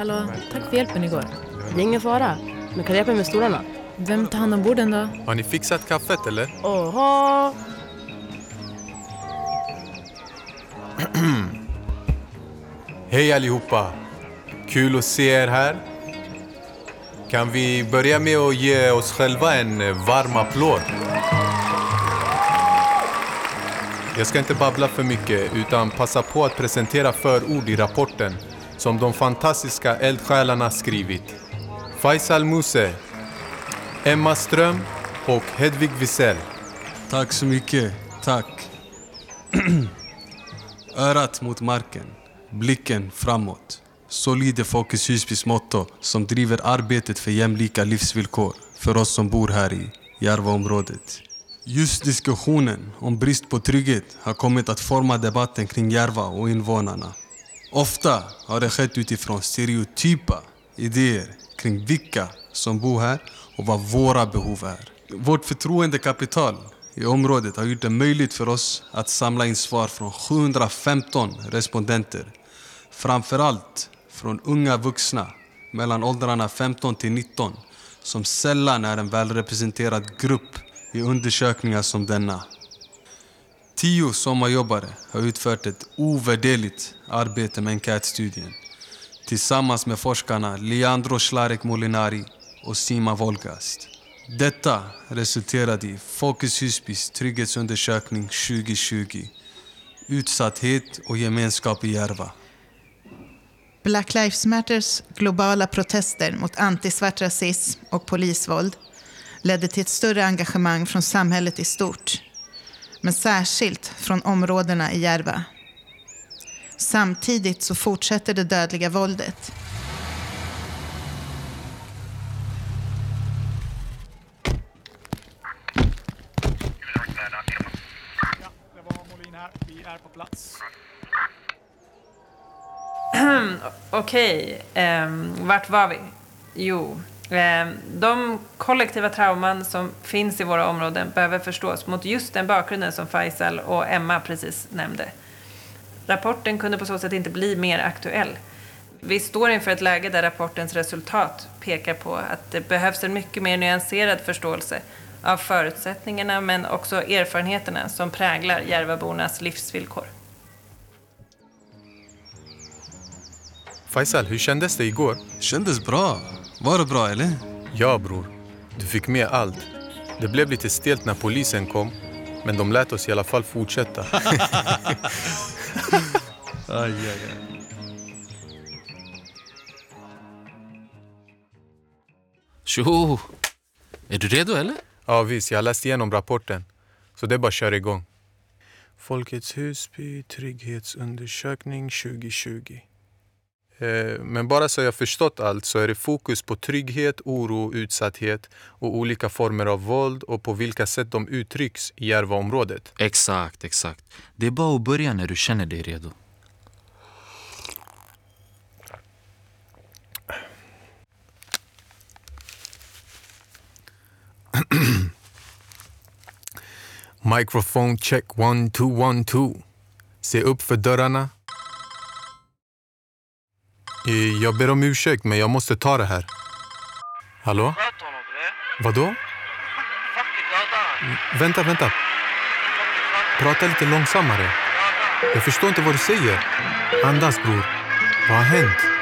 Hallå, tack för hjälpen igår. Det är ingen fara. Men kan du hjälpa mig med stolarna? Vem tar hand om borden då? Har ni fixat kaffet eller? Oho! Hej allihopa! Kul att se er här. Kan vi börja med att ge oss själva en eh, varm applåd? Jag ska inte babbla för mycket utan passa på att presentera förord i rapporten som de fantastiska eldsjälarna skrivit. Faisal Muse, Emma Ström och Hedvig Wisell. Tack så mycket. Tack. Örat mot marken, blicken framåt. Så lyder Folkets Husbys motto som driver arbetet för jämlika livsvillkor för oss som bor här i Järvaområdet. Just diskussionen om brist på trygghet har kommit att forma debatten kring Järva och invånarna. Ofta har det skett utifrån stereotypa idéer kring vilka som bor här och vad våra behov är. Vårt förtroendekapital i området har gjort det möjligt för oss att samla in svar från 715 respondenter. Framförallt från unga vuxna mellan åldrarna 15 till 19 som sällan är en välrepresenterad grupp i undersökningar som denna. Tio sommarjobbare har utfört ett ovärderligt arbete med enkätstudien tillsammans med forskarna Leandro Schlarek Molinari och Sima Wolgast. Detta resulterade i Folkets Husbys trygghetsundersökning 2020. Utsatthet och gemenskap i Järva. Black Lives Matters globala protester mot antisvart rasism och polisvåld ledde till ett större engagemang från samhället i stort, men särskilt från områdena i Järva. Samtidigt så fortsätter det dödliga våldet. Okej, okay. um, Okej, vart var vi? Jo, de kollektiva trauman som finns i våra områden behöver förstås mot just den bakgrunden som Faisal och Emma precis nämnde. Rapporten kunde på så sätt inte bli mer aktuell. Vi står inför ett läge där rapportens resultat pekar på att det behövs en mycket mer nyanserad förståelse av förutsättningarna men också erfarenheterna som präglar Järvabornas livsvillkor. Faisal, hur kändes det igår? Kändes bra. Var det bra eller? Ja, bror. Du fick med allt. Det blev lite stelt när polisen kom, men de lät oss i alla fall fortsätta. Aj, aj, aj. Tjo! Är du redo eller? ja, visst. Jag har läst igenom rapporten. Så det är bara att köra igång. Folkets Husby trygghetsundersökning 2020. Eh, Men bara så jag förstått allt så är det fokus på trygghet, oro, utsatthet och olika former av våld och på vilka sätt de uttrycks i Järvaområdet. Exakt, exakt. Det är bara att börja när du känner dig redo. Microphone check one, two, one, two. Se upp för dörrarna. Eh, jag ber om ursäkt, men jag måste ta det här. Hallå? Vadå? Vänta, vänta. Prata lite långsammare. Jag förstår inte vad du säger. Andas, bror. Vad har hänt?